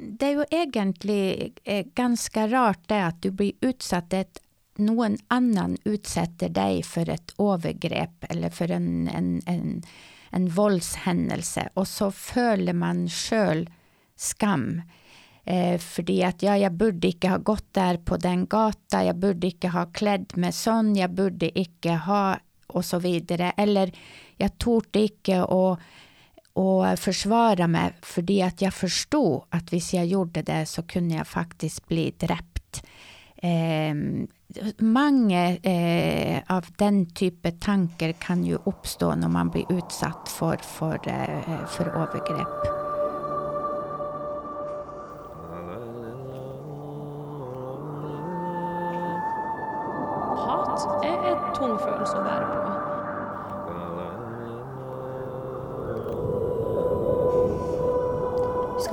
det är ju egentligen eh, ganska rart det att du blir utsatt ett någon annan utsätter dig för ett övergrepp eller för en, en, en, en våldshändelse och så följer man själv skam. Eh, för att ja, jag borde inte ha gått där på den gatan. jag borde inte ha klädd mig sån. jag borde inte ha och så vidare. Eller jag torde inte och och försvara mig för det att jag förstod att om jag gjorde det så kunde jag faktiskt bli dräpt. Eh, många eh, av den typen tankar kan ju uppstå när man blir utsatt för, för, eh, för övergrepp. Hat är ett være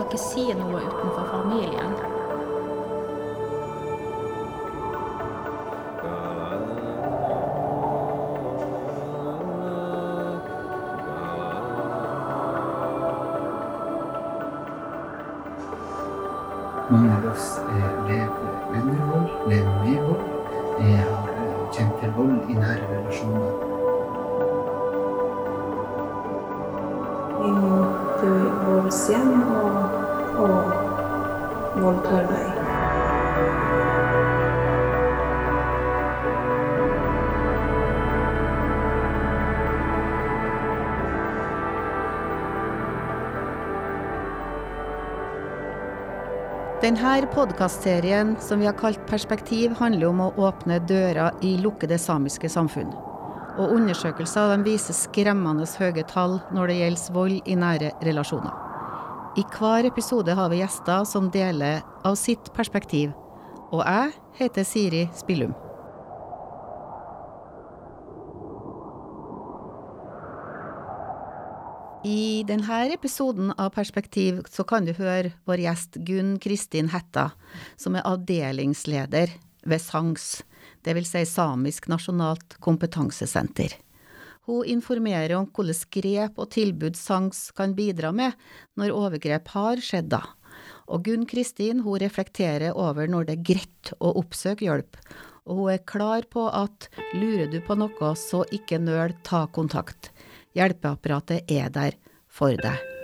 på. Du skal ikke si noe utenfor familien. Mange av oss voldtar deg. Denne podkastserien som vi har kalt Perspektiv, handler om å åpne dører i lukkede samiske samfunn. Og undersøkelser viser skremmende høye tall når det gjelder vold i nære relasjoner. I hver episode har vi gjester som deler av sitt perspektiv. Og jeg heter Siri Spillum. I denne episoden av Perspektiv så kan du høre vår gjest Gunn Kristin Hetta, som er avdelingsleder ved SANGS, dvs. Si Samisk nasjonalt kompetansesenter. Hun informerer om hvilke grep og tilbud SANGS kan bidra med når overgrep har skjedd da. Og Gunn Kristin hun reflekterer over når det er greit å oppsøke hjelp, og hun er klar på at lurer du på noe, så ikke nøl, ta kontakt. Hjelpeapparatet er der for deg.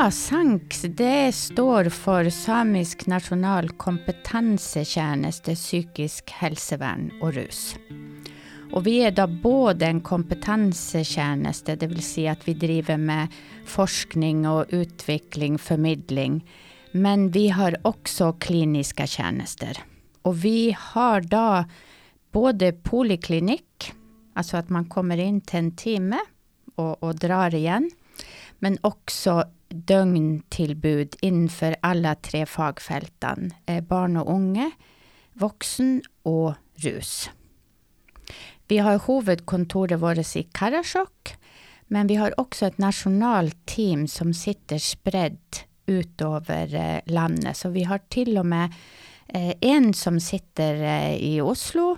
Ja, SANKS det står för Samisk national kompetansetjeneste psykisk helsevern och rus. Och vi är då både en kompetensetjänste, det vill säga att vi driver med forskning och utveckling, förmedling. Men vi har också kliniska tjänster. Och vi har då både poliklinik, alltså att man kommer in till en timme och, och drar igen. Men också dögntillbud inför alla tre fagfälten. Eh, barn och unge, vuxen och rus. Vi har huvudkontoret vårt i Karasjok, men vi har också ett nationalt team som sitter spritt utöver eh, landet. Så vi har till och med eh, en som sitter eh, i Oslo,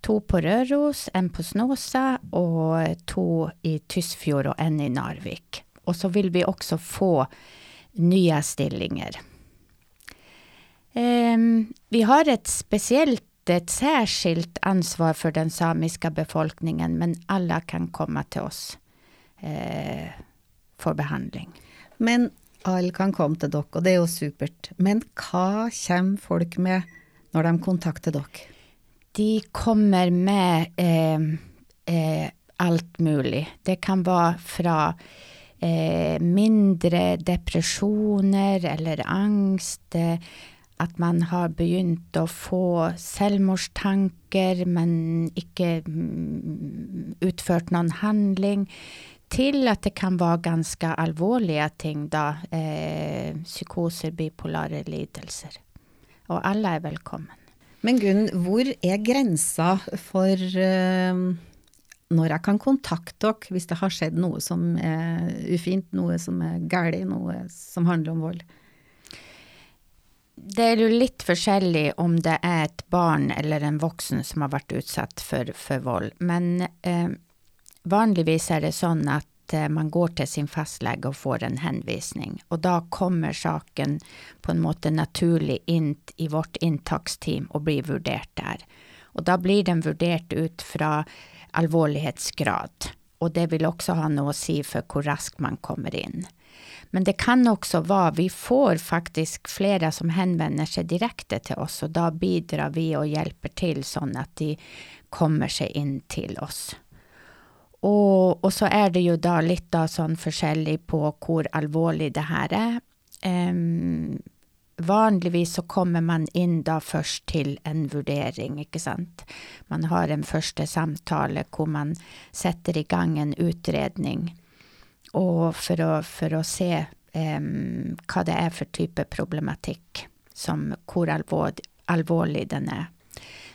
två på Röros, en på Snåsa och två i Tysfjord och en i Narvik. Och så vill vi också få nya stillingar. Um, vi har ett speciellt ett särskilt ansvar för den samiska befolkningen, men alla kan komma till oss eh, för behandling. Men alla kan komma till dere, och det är ju supert. Men vad kommer folk med när de kontaktar dere? De kommer med eh, eh, allt möjligt. Det kan vara från eh, mindre depressioner eller angst, eh, att man har begynt att få självmordstankar men inte mm, utfört någon handling till att det kan vara ganska allvarliga ting, då, eh, psykoser, bipolära lidelser. Och alla är välkomna. Men Gunn, var är gränsen för eh, när jag kan kontakta er om det har skett något som är ufint, något som är galet, något som handlar om våld? Det är ju lite forskjellig om det är ett barn eller en vuxen som har varit utsatt för, för våld. Men eh, vanligvis är det så att eh, man går till sin fastlege och får en hänvisning. Och då kommer saken på en måte naturligt in i vårt intagsteam och blir vurderat där. Och då blir den vurderat utifrån allvarlighetsgrad. Och det vill också ha något att säga för hur raskt man kommer in. Men det kan också vara, vi får faktiskt flera som hänvänder sig direkt till oss och då bidrar vi och hjälper till så att de kommer sig in till oss. Och, och så är det ju då lite sån försäljning på hur allvarlig det här är. Um, vanligtvis så kommer man in då först till en värdering, inte sant? Man har en första samtal där man sätter igång en utredning och för att, för att se eh, vad det är för typ av problematik som hur allvarlig, allvarlig den är.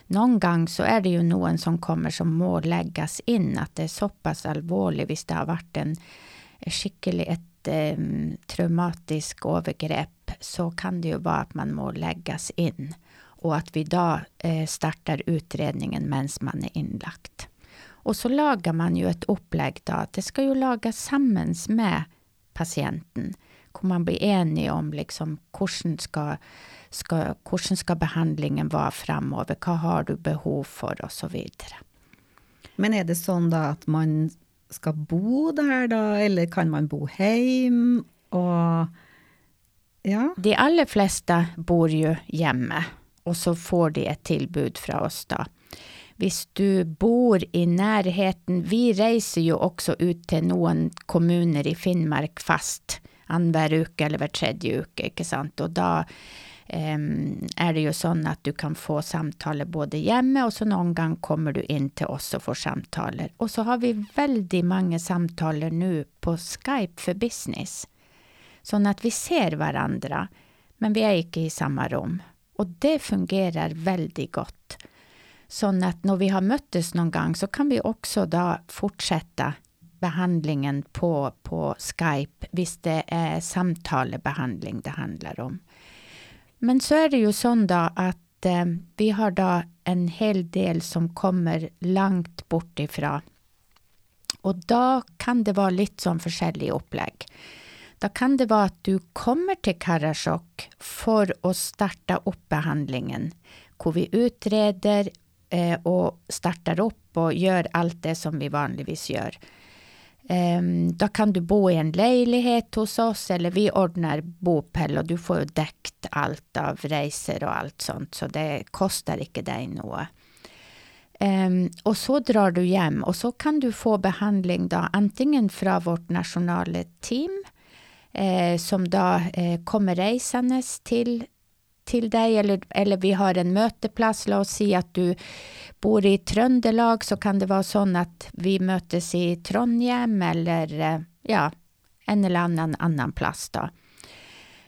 Någon gång så är det ju någon som kommer som må läggas in att det är så pass allvarligt, hvis det har varit en skicklig, ett eh, traumatisk övergrepp, så kan det ju vara att man må läggas in och att vi då eh, startar utredningen medan man är inlagt. Och så lagar man ju ett upplägg då, att det ska ju lagas sammans med patienten. Kommer man bli enig om liksom kursen ska, ska, kursen ska behandlingen vara framöver, vad har du behov för och så vidare. Men är det så då att man ska bo där då, eller kan man bo hem? Och, ja. De allra flesta bor ju hemma och så får de ett tillbud från oss då. Om du bor i närheten, vi reser ju också ut till någon kommuner i Finnmark fast annenhver uke eller var tredje uke, ikke sant. Och då Ehm, är det ju så att du kan få samtal både hemma och så någon gång kommer du in till oss och får samtal. Och så har vi väldigt många samtal nu på Skype för business. Så att vi ser varandra, men vi är inte i samma rum. Och det fungerar väldigt gott. Så att när vi har möttes någon gång så kan vi också då fortsätta behandlingen på, på Skype, visst det är samtalebehandling det handlar om. Men så är det ju så då att eh, vi har då en hel del som kommer långt bort ifrån. Och då kan det vara lite som försäljning upplägg. Då kan det vara att du kommer till Karasjok för att starta upp behandlingen. Hur vi utreder eh, och startar upp och gör allt det som vi vanligtvis gör. Um, då kan du bo i en lägenhet hos oss eller vi ordnar bopel och du får ju täckt allt av resor och allt sånt så det kostar inte dig något. Um, och så drar du hem och så kan du få behandling då antingen från vårt nationella team eh, som då eh, kommer resandes till till dig eller, eller vi har en möteplats. Låt oss säga att du bor i Tröndelag så kan det vara så att vi mötes i Trondheim eller eh, ja, en eller annan annan plats. Då.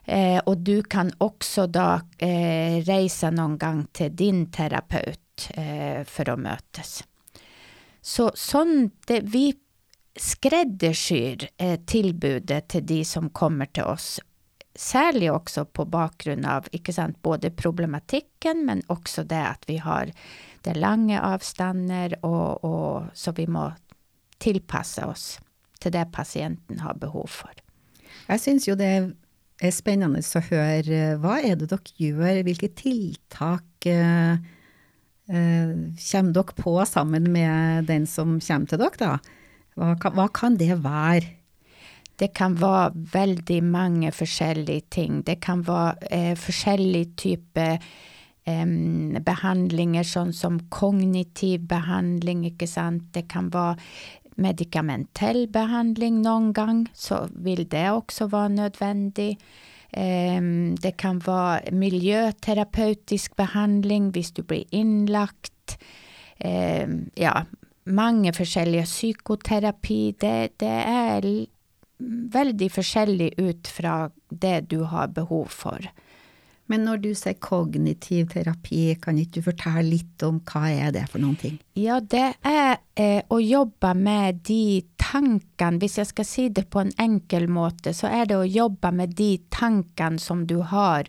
Eh, och du kan också då eh, resa någon gång till din terapeut eh, för att mötas. Så sånt, det, vi skräddarsyr eh, tillbudet till de som kommer till oss särskilt också på bakgrund av inte sant, både problematiken men också det att vi har det långa avstånder och, och så vi må tillpassa oss till det patienten har behov för. Jag syns ju det är spännande att höra eh, vad är det ni gör, vilka tilltag eh, eh, kommer på samman med den som kommer till er? Vad kan, vad kan det vara? Det kan vara väldigt många olika ting. Det kan vara eh, olika typer eh, behandlingar sånt som kognitiv behandling, inte sant? Det kan vara medikamentell behandling någon gång, så vill det också vara nödvändigt. Um, det kan vara miljöterapeutisk behandling, om du blir inlagt. Um, ja, många olika psykoterapi. Det, det är väldigt forskjellig ut från det du har behov för. Men när du säger kognitiv terapi, kan inte du berätta lite om vad är det för någonting? Ja, det är eh, att jobba med de tankarna, om jag ska säga det på en enkel måte, så är det att jobba med de tankarna som du har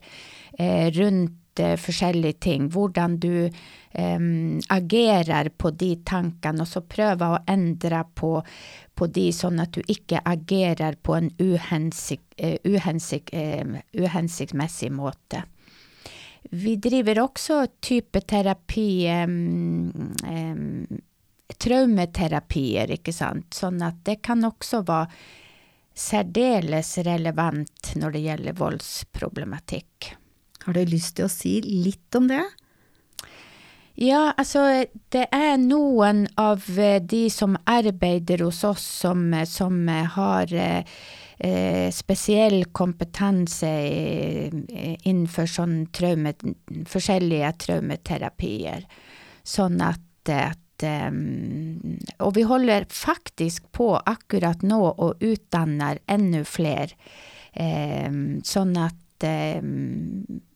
eh, rundt forskjellige ting. Hvordan du ehm, um, agerer på de tankene, og så prøve å endre på, på de, sånn at du ikke agerer på en uhensikt, uh, uhensikt, ehm, uh, uhensiktsmessig måte. Vi driver også type terapi ehm, Traumeterapier, ikke sant. Sånn at det kan også være særdeles relevant når det gjelder voldsproblematikk. Har du lyst til å si litt om det? Ja, altså det er noen av eh, de som arbeider hos oss som, som har eh, eh spesiell kompetanse eh, innenfor sånn traume, forskjellige traumeterapier. Sånn at, at Og vi holder faktisk på akkurat nå og utdanner enda flere. Sånn at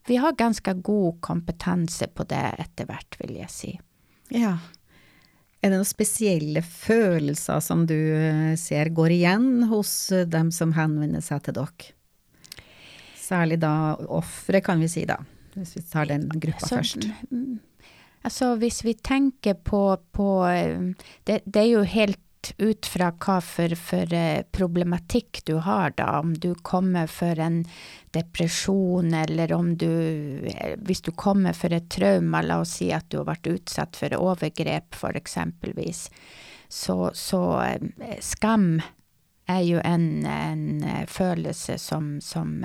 vi har ganske god kompetanse på det etter hvert, vil jeg si. Ja. Er det noen spesielle følelser som du ser går igjen hos dem som henvender seg til dere? Særlig da ofre, kan vi si da, hvis vi tar den gruppa Så, først. Altså hvis vi tenker på, på det, det, er jo helt ut fra hva for, for, eh, problematikk du har, da. Om du kommer for en depresjon, eller om du eh, Hvis du kommer for et trauma, la oss si at du har vært utsatt for overgrep, for eksempelvis. Så, så eh, skam er jo en, en følelse som, som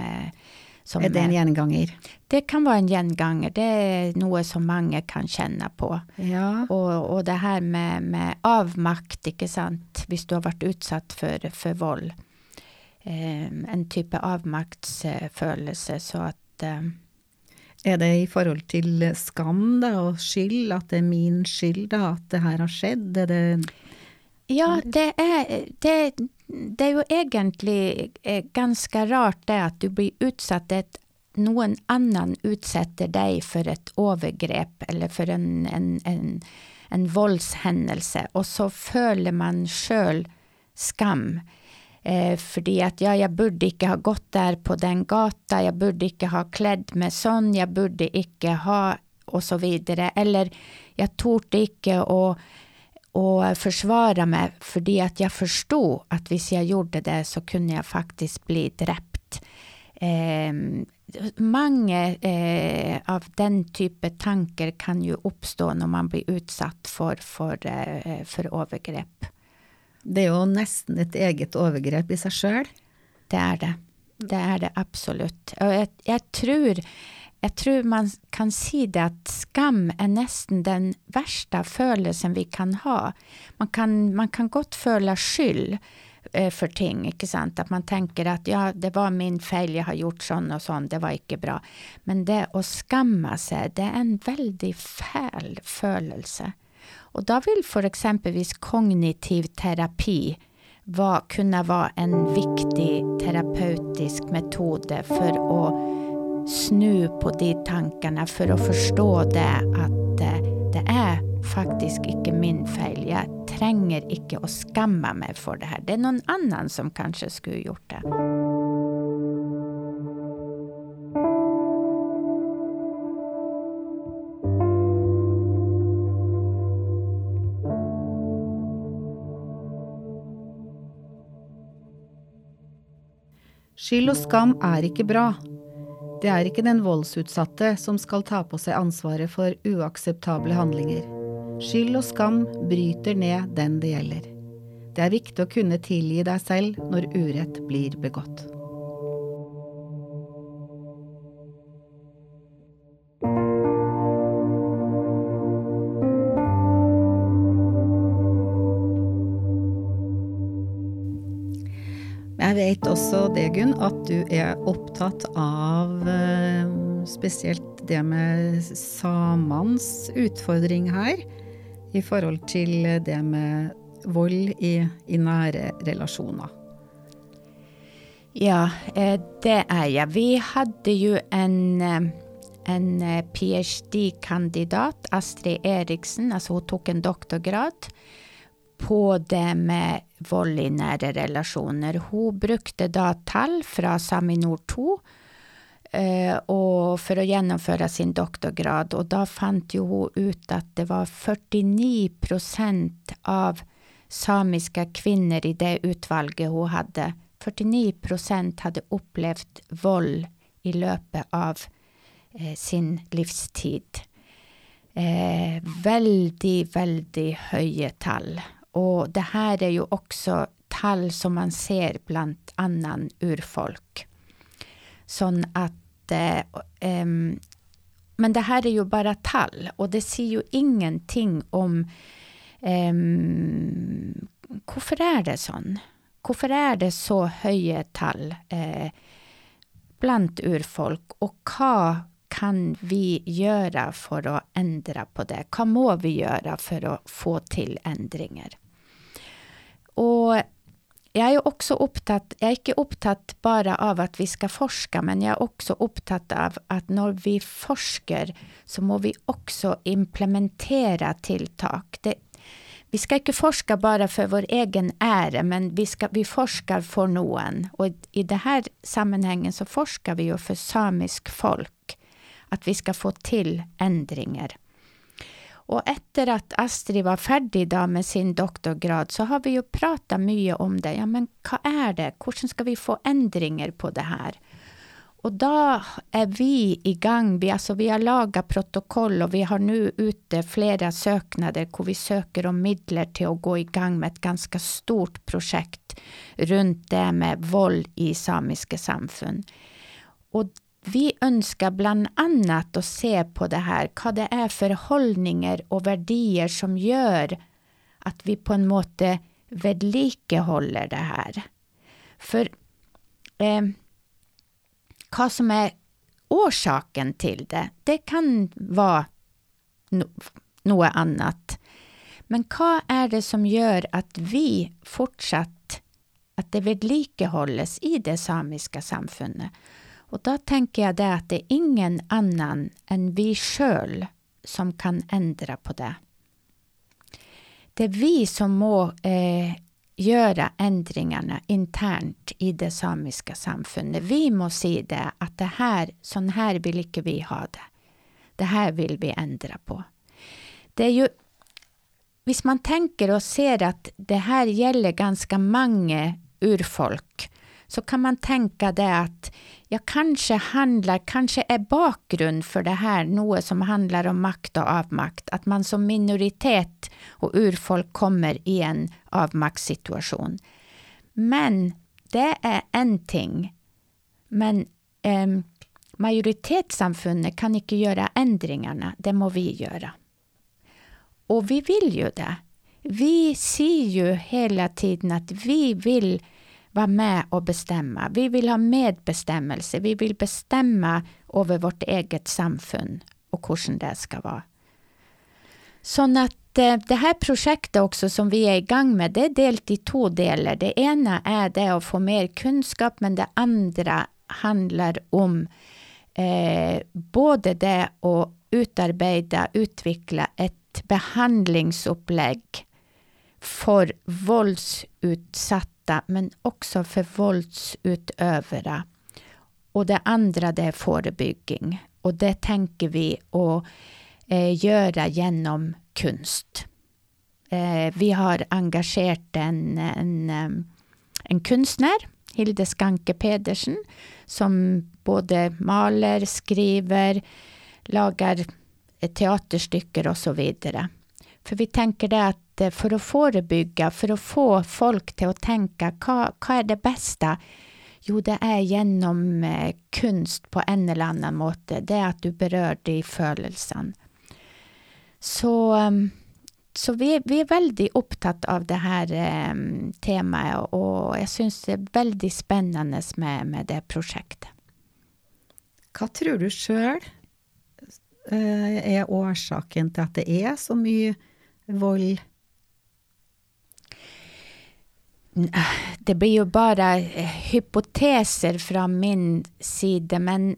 som, er det en gjenganger? Det kan være en gjenganger. Det er noe som mange kan kjenne på. Ja. Og, og, det her med, med, avmakt, ikke sant, hvis du har vært utsatt for, for vold. Um, en type avmaktsfølelse, så at um, er det i forhold til skam da, og skyld, at det er min skyld da, at det her har skjedd? Det Ja, det er, det, det är ju egentligen eh, ganska rart det att du blir utsatt att någon annan utsätter dig för ett övergrepp eller för en, en, en, en våldshändelse och så följer man själv skam. Eh, för att ja, jag borde inte ha gått där på den gatan, jag borde inte ha klädd mig sån, jag borde inte ha och så vidare. Eller jag torde inte och og forsvare meg fordi at jeg forsto at hvis jeg gjorde det, så kunne jeg faktisk bli drept. Eh, mange eh, av den type tanker kan jo oppstå når man blir utsatt for, for, eh, for overgrep. Det er jo nesten et eget overgrep i seg sjøl. Det er det. Det er det absolutt. Og jeg, jeg tror jag tror man kan se det att skam är nästan den värsta födelsen vi kan ha. Man kan, man kan gott föla skyld eh, för ting, inte sant. Att man tänker att ja, det var min fel, jag har gjort sån och sån, det var inte bra. Men det att skamma sig, det är en väldigt fäl födelse. Och då vill för exempelvis kognitiv terapi var, kunna vara en viktig terapeutisk metod för att snu på de tankarna för att förstå det att eh, det är faktiskt inte min fel. Jag tränger inte att skamma mig för det här. Det är någon annan som kanske skulle gjort det. Skyld og skam er ikke bra, det er ikke den voldsutsatte som skal ta på seg ansvaret for uakseptable handlinger. Skyld og skam bryter ned den det gjelder. Det er viktig å kunne tilgi deg selv når urett blir begått. Vet også det, Gunn, at du er opptatt av eh, spesielt det med samenes utfordring her, i forhold til det med vold i, i nære relasjoner. Ja, eh, det er jeg. Vi hadde jo en, eh, en ph.d.-kandidat, Astrid Eriksen, altså hun tok en doktorgrad på det med vold i nære relasjoner. Hun brukte da tall fra Saminor 2 eh, och för att genomföra sin doktorgrad och då fann hon ut att det var 49 procent av samiska kvinnor i det utvalget hon hade. 49 procent hade upplevt våld i löpet av eh, sin livstid. Eh, väldigt, väldigt höga tall. Och det här är ju också tall som man ser bland annan urfolk. Så att, eh, um, men det här är ju bara tall och det säger ju ingenting om um, varför är det så? Varför är det så höga tall eh, bland urfolk och vad kan vi göra för att ändra på det? Vad må vi göra för att få till ändringar? Och jag är också upptatt, jag är inte upptatt bara av att vi ska forska, men jag är också upptatt av att när vi forskar så må vi också implementera tilltag. Det, vi ska inte forska bara för vår egen ära, men vi, ska, vi forskar för någon. Och i det här sammanhanget så forskar vi ju för samisk folk. Att vi ska få till ändringar. Och efter att Astrid var färdig då med sin doktorgrad så har vi ju pratat mycket om det. Ja, men vad är det? Hur ska vi få ändringar på det här? Och då är vi igång. Vi, alltså, vi har lagat protokoll och vi har nu ute flera söknader där vi söker om medel till att gå igång med ett ganska stort projekt runt det med våld i samiska samfund. Och vi önskar bland annat att se på det här, vad det är för hållningar och värderingar som gör att vi på en måte vedlikehåller det här. För eh, vad som är orsaken till det, det kan vara no något annat. Men vad är det som gör att vi fortsatt att det vedlikehålles i det samiska samfundet? Och då tänker jag det att det är ingen annan än vi själva som kan ändra på det. Det är vi som må eh, göra ändringarna internt i det samiska samfundet. Vi måste se det att det här, sån här vill inte vi ha det. Det här vill vi ändra på. Det är ju, Om man tänker och ser att det här gäller ganska många urfolk, så kan man tänka det att jag kanske handlar, kanske är bakgrund för det här något som handlar om makt och avmakt. Att man som minoritet och urfolk kommer i en avmaktssituation. Men det är en ting. Men eh, majoritetssamfundet kan inte göra ändringarna, det må vi göra. Och vi vill ju det. Vi ser ju hela tiden att vi vill vara med och bestämma. Vi vill ha medbestämmelse. Vi vill bestämma över vårt eget samfund och hur det ska vara. Så att eh, det här projektet också som vi är igång med, det är delt i två delar. Det ena är det att få mer kunskap, men det andra handlar om eh, både det att utarbeta, utveckla ett behandlingsupplägg för våldsutsatta utsatta men också för våldsutövare. Och det andra det är förebygging. Och det tänker vi att eh, göra genom konst. Eh, vi har engagerat en, en, eh, en konstnär, Hilde Skanke Pedersen, som både maler, skriver, lagar eh, teaterstycken och så vidare. För vi tänker det att eh, för att förebygga, för att få folk till att tänka, vad, vad är det bästa? Jo, det är genom eh, konst på en eller annan måte. Det är att du berör dig i födelsen. Så, ehm, så vi, vi är väldigt upptagna av det här um, temat och jag syns det är väldigt spännande med, med det projektet. Vad tror du själv eh, är orsaken till att det är så mycket våld äh, det blir ju bara eh, hypoteser från min sida, men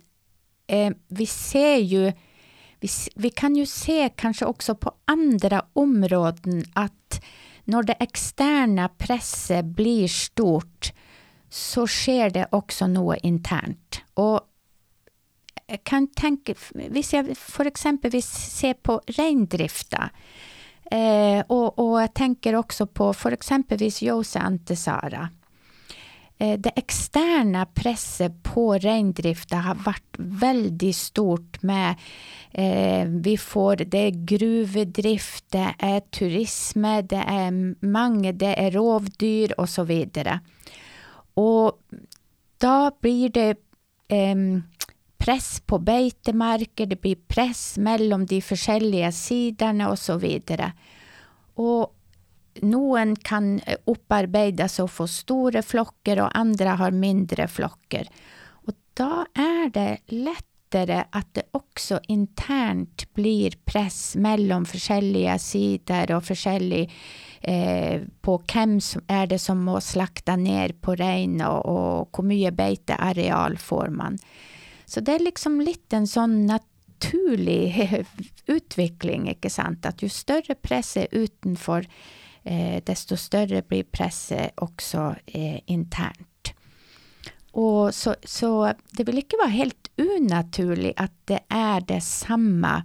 eh, vi ser ju vi, vi, kan ju se kanske också på andra områden att när det externa presset blir stort så sker det också något internt. Och jag kan tenke för jeg f.eks. ser på reindrifta, eh, och, och, jag tänker också på f.eks. Jose Antesara. Eh, det externa pressen på rendriften har varit väldigt stort med eh, Vi får Det är gruvdrift, det är turism, det är mange, det är rovdyr och så vidare. Och då blir det eh, press på beitemarker, det blir press mellan de olika sidorna och osv. vidare. Och någon kan upparbetas och få stora flockar och andra har mindre flockar. Och då är det lättare att det också internt blir press mellan olika sidor och olika eh, på vem är det som måste slakta ner på rein, och, och hur mycket beteareal får man. Så det är liksom lite en sån naturlig utveckling, inte sant, Att ju större press är utanför, eh, desto större blir pressen också eh, internt. Och så, så, det vill inte vara helt onaturligt att det är detsamma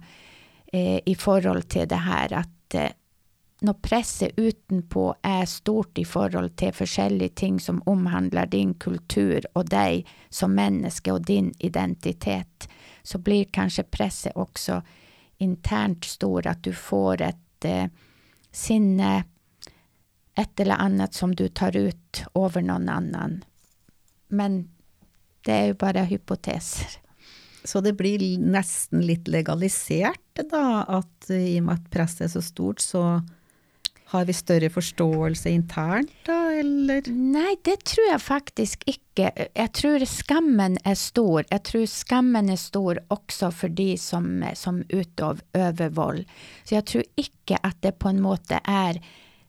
eh, i förhållande till det här att eh, når presset utenpå er stort i forhold til forskjellige ting som omhandler din kultur og deg som menneske og din identitet, så blir kanskje presset også internt stor, at du får et eh, sinne, et eller annet som du tar ut over noen annen. Men det er jo bare hypoteser. Så det blir nesten litt legalisert, da, at i og med at presset er så stort, så har vi större förståelse internt, då? eller? Nej, det tror jag faktiskt inte. Jag tror skammen är stor. Jag tror skammen är stor också för de som, som utav övervåld. Så jag tror inte att det på en måte är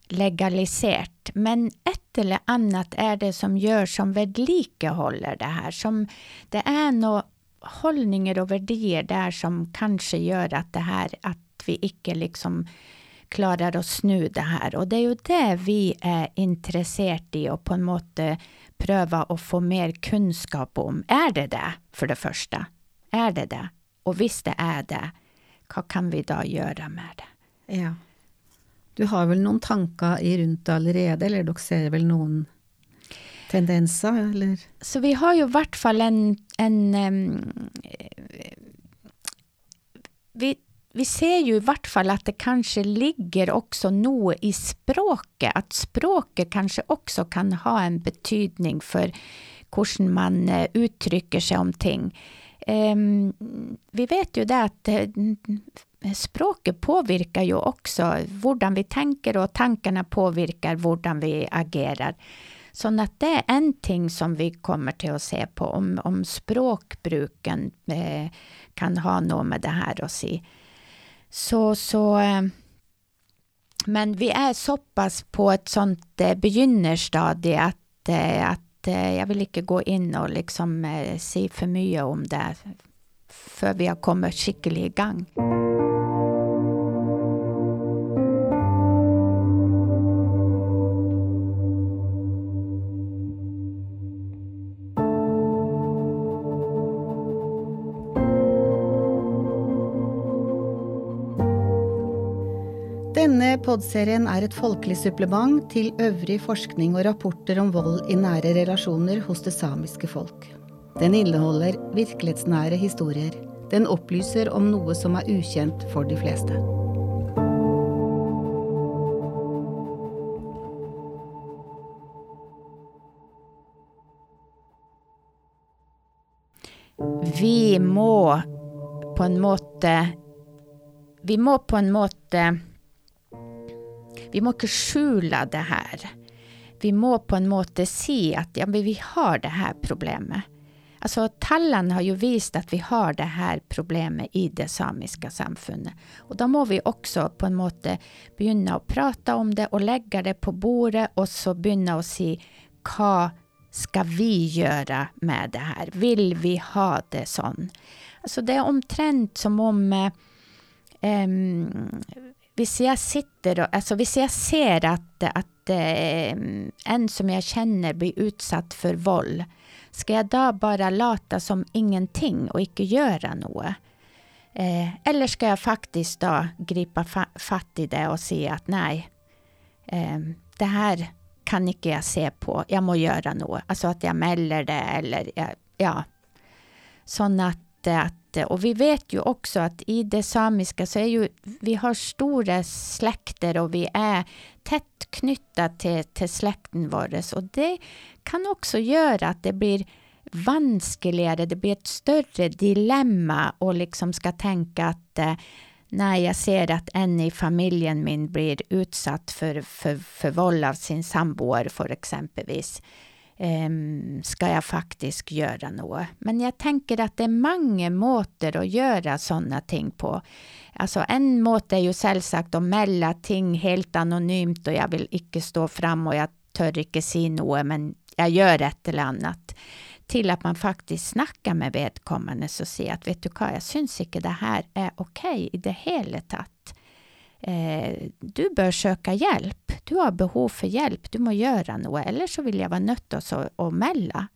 legaliserat. Men ett eller annat är det som gör som vedlikehåller det här. Som det är några hållningar och värderingar där som kanske gör att det här att vi inte liksom klarer å snu det her. Og det er jo det vi er interessert i å på en måte prøve å få mer kunnskap om. Er det det, for det første? Er det det? Og hvis det er det, hva kan vi da gjøre med det? Ja. Du har vel noen tanker i rundt det allerede, eller dere ser vel noen tendenser, eller? Så vi har jo i hvert fall en, en um, vi, vi ser ju i vart fall att det kanske ligger också något i språket, Att språket kanske också kan ha en betydning för hur man eh, uttrycker sig om ting. Um, vi vet ju det att eh, språket påverkar ju också hur vi tänker och tankarna påverkar hur vi agerar. Så att det är en ting som vi kommer till att se på, om, om språkbruken eh, kan ha något med det här att si. Så, så eh, Men vi är så pass på ett sånt eh, begynnerstadie att, eh, at eh, jeg vil gå in och liksom eh, si för mycket om det För vi har kommit skikkelig igång. Denne podserien er et folkelig supplement til øvrig forskning og rapporter om vold i nære relasjoner hos det samiske folk. Den inneholder virkelighetsnære historier. Den opplyser om noe som er ukjent for de fleste. Vi må på en måte Vi må på en måte vi må ikke skjule det her. Vi må på en måte si at ja, vi har det her problemet. Altså, Tallene har jo vist at vi har det her problemet i det samiske samfunnet. Og da må vi også på en måte begynne å prate om det og legge det på bordet, og så begynne å si hva skal vi gjøre med det her? Vil vi ha det sånn? Altså, det er omtrent som om um, hvis jeg sitter og Altså, hvis jeg ser at, at eh, en som jeg kjenner blir utsatt for vold, Skal jeg da bare late som ingenting og ikke gjøre noe? Eh, eller skal jeg faktisk da gripe fa fatt i det og si at nei, eh, det her kan ikke jeg se på, jeg må gjøre noe. Altså at jeg melder det, eller jeg, ja. Sånn at, att, eh, och vi vet ju också att i det samiska så är ju, Vi har stora släkter och vi är tätt knutna till, till släkten vår. Och det kan också göra att det blir vanskligare, det blir ett större dilemma och liksom ska tänka att eh, när jag ser att en i familjen min blir utsatt för, för, för våld av sin samboer, för exempelvis Ehm, ska jag faktiskt göra något. Men jag tänker att det är många måter att göra sådana ting på. Alltså, en måte är ju selvsagt att mälla ting helt anonymt, och jag vill inte stå fram, och jag tör inte säga något men jag gör ett eller annat. Till att man faktiskt snackar med vedkommande och säger att vet du vad, jag syns inte det här är okej okay i det hela tatt. Eh, du bör söka hjälp, Du har behov för hjälp. du må göra något. Eller så vill jag vara nött och, så, å melde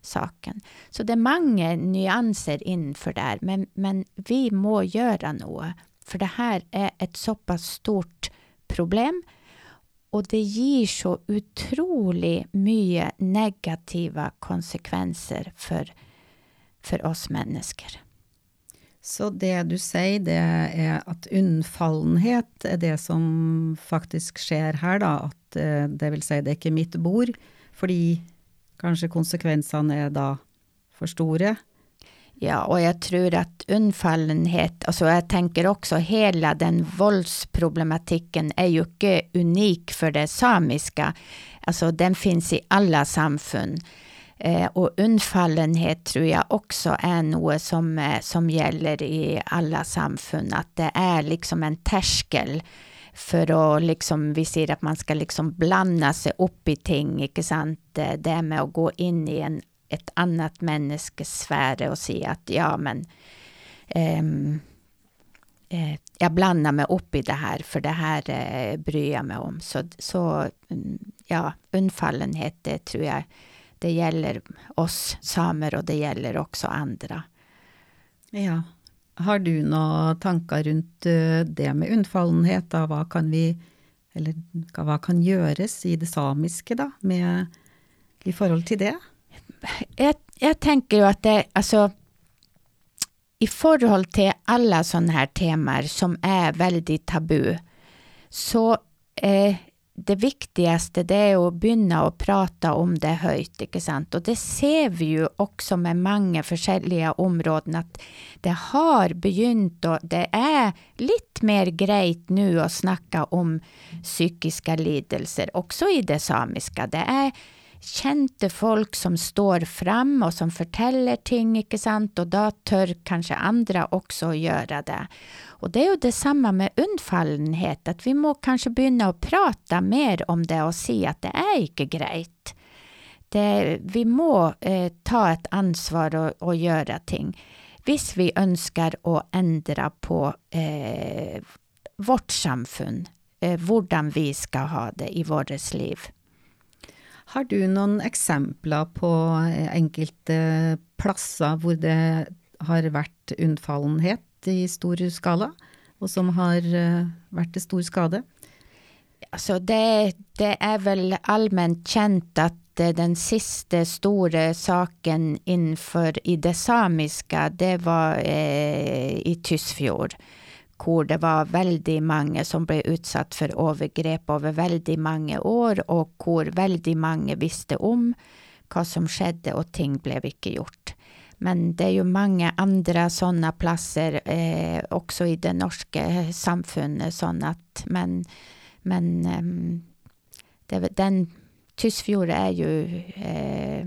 saken. Så det är många nyanser inför där. men, men vi må göra något. För det här är ett så pass stort problem Och det ger så otroligt mycket negativa konsekvenser för, för oss människor. Så det du säger det är att undfallenhet är det som faktiskt sker här då, att eh, det vill säga det är inte mitt bord, fordi kanske konsekvenserna är då för stora? Ja, och jag tror att undfallenhet, alltså jag tänker också hela den våldsproblematiken är ju inte unik för det samiska, alltså den finns i alla samfund. Eh, och undfallenhet tror jag också är något som, eh, som, gäller i alla samfund. Att det är liksom en terskel För att liksom Vi ser att man ska liksom blanda sig upp i ting, inte sant. Eh, det med att gå in i en ett annat menneskes sfär och se att, ja, men um, eh, jeg blander meg i det här, för det här eh, bryr jag mig om. Så, så mm, ja, undfallenhet, det tror jag det gjelder oss samer, og det gjelder også andre. Ja. Har du noen tanker rundt uh, det med unnfallenhet? Da? Hva kan vi Eller hva kan gjøres i det samiske, da, med, i forhold til det? jeg, jeg, tenker jo at det Altså, i forhold til alle sånne her temaer som er veldig tabu, så eh, det viktigaste det är att börja och prata om det höjt, inte sant. Och det ser vi ju också med många olika områden att det har begynt och Det är lite mer grejt nu att snacka om psykiska lidelser, också i det samiska. Det är kjente folk som står fram og som forteller ting, ikke sant, og da tør kanskje andre også å gjøre det. Og det er jo det samme med unnfallenhet, at vi må kanskje begynne å prate mer om det og si at det er ikke greit. Det, vi må eh, ta et ansvar og, og, gjøre ting. Hvis vi ønsker å endre på eh, vårt samfunn, eh, hvordan vi skal ha det i vårt liv. Har du noen eksempler på eh, enkelte eh, plasser hvor det har vært unnfallenhet i stor skala, og som har varit vært til stor skade? Altså det, det, er vel allment kjent at den siste store saken innenfor i det samiske, det var eh, i Tysfjord kor. det var väldigt många som blev utsatt för övergrepp över väldigt många år, och kor väldigt många visste om vad som skedde och ting blev inte gjort. Men det är ju många andra sådana platser eh, också i det norska eh, samfundet. sånn Men, men eh, det, den Tysfjord är ju eh,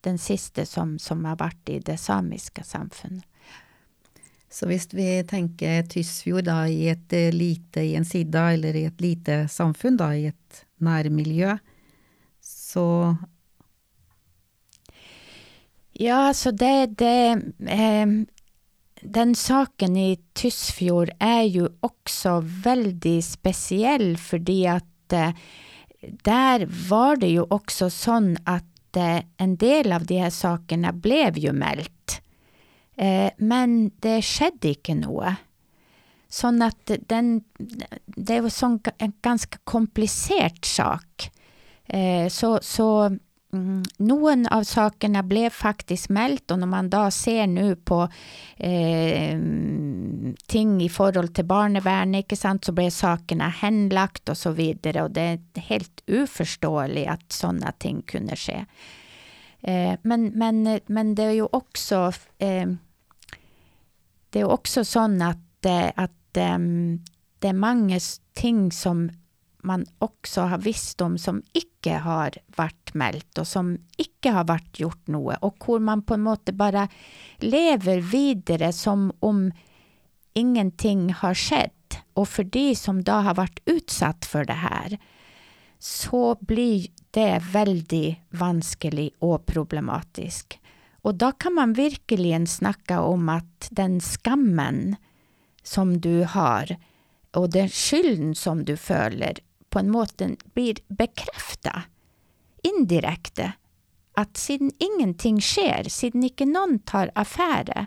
den sista som, som har varit i det samiska samfundet. Så hvis vi tänker Tysfjord da i et eh, lite i en sida, eller i ett lite samfunn, da i ett närmiljö, så Ja, så det, det eh, Den saken i Tysfjord är ju också väldigt speciell. fordi att eh, där var det ju också sånn att eh, en del av de här sakerna blev ju meldt. Eh, men det skjedde ikke noe. Sånn at den Det var sånn en ganske komplisert sak. Eh, så, så mm, noen av sakene ble faktisk meldt, og når man da ser nå på eh, ting i forhold til barnevernet, ikke sant, så ble sakene henlagt og så videre, og det er helt uforståelig at sånne ting kunne skje. Eh, men, men, men, det er jo også eh, det er också også sånn at, eh, at um, ehm, det er mange ting som man också har visst om som icke har varit meldt, och som icke har varit gjort något. Och hur man på en måte bara lever vidare som om ingenting har skett. Och för de som då har varit utsatt för det här så blir det väldigt vanskligt och problematiskt. Och då kan man verkligen snacka om att den skammen som du har, och den skylden som du följer på en måte blir bekräftad indirekt. Att sedan ingenting sker, sedan inte någon tar affärer,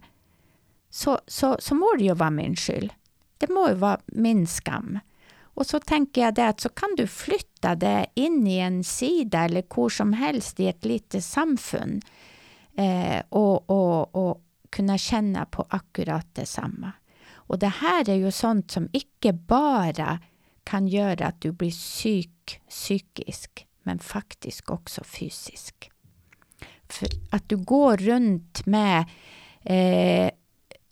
så, så, så, må det ju vara min skyld. Det må ju vara min skam. Och så tänker jag det att så kan du flytta det in i en sida eller hur som helst i ett litet samfund eh, och, och, och kunna känna på akkurat det Och det här är ju sånt som icke bara kan göra att du blir psyk, psykisk, men faktiskt också fysisk. För att du går runt med eh,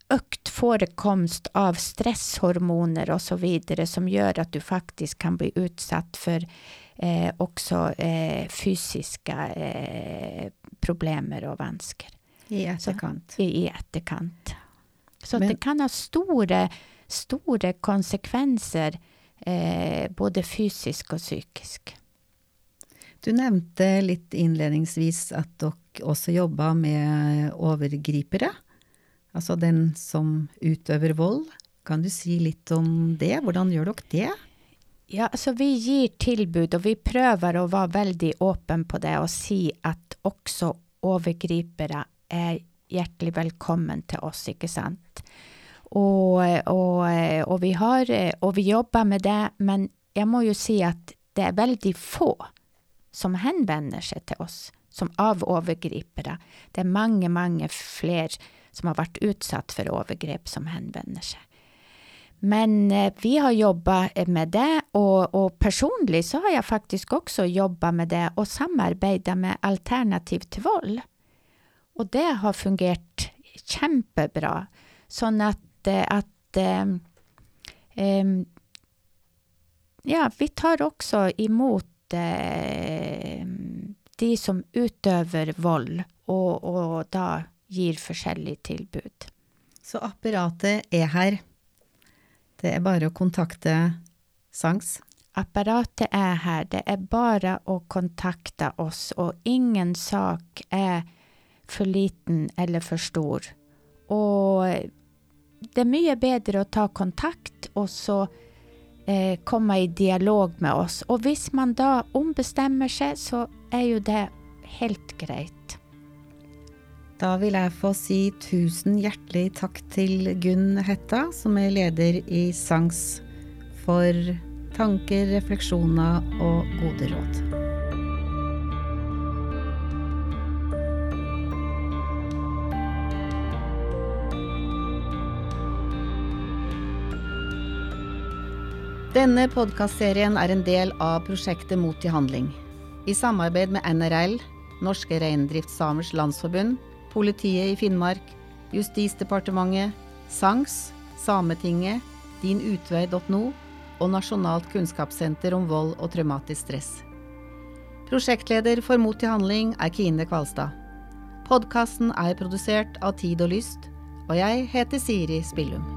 ökt förekomst av stresshormoner och så vidare som gör att du faktiskt kan bli utsatt för eh, också eh, fysiska eh, problemer og vansker. I etterkant. Så, i, etterkant. Så Men, det kan ha store, store konsekvenser eh, både fysisk og psykisk. Du nevnte litt innledningsvis at dere også jobba med overgripere. Altså den som utøver vold. Kan du si litt om det? Hvordan gjør dere det? Ja, alltså vi ger tilbud, och vi prövar att vara väldigt öppen på det och se att också övergripare är hjärtligt välkommen till oss, inte sant. Och, och, och, vi har, och vi jobbar med det, men jag må ju säga att det är väldigt få som hänvänder sig till oss som av övergripare. Det är många, många fler som har varit utsatt för övergrepp som hänvänder sig. Men eh, vi har jobbat eh, med det, och, och personligt så har jag faktiskt också jobbat med det och samarbetat med Alternativ till våld. Och det har fungerat kjempebra. Så att, eh, att um, um, Ja, vi tar också emot uh, de som utöver våld och, och då ger forskjellige. Så apparatet är här. Det är bara att kontakta SANGS? Apparaten är här. Det är bara att kontakta oss, och ingen sak är för liten eller för stor. Och det är mycket bättre att ta kontakt och så eh, komma i dialog med oss. Och visst man då ombestämmer sig så är ju det helt greit. Da vil jeg få si tusen hjertelig takk til Gunn Hetta, som er leder i SANGS, for tanker, refleksjoner og gode råd. Denne podkastserien er en del av prosjektet Mot i handling. I samarbeid med NRL, Norske Reindriftssamers Landsforbund, Politiet i Finnmark, Justisdepartementet, SANGS, Sametinget, dinutvei.no og Nasjonalt kunnskapssenter om vold og traumatisk stress. Prosjektleder for Mot till handling er Kine Kvalstad. Podkasten er produsert av Tid og Lyst, og jeg heter Siri Spillum.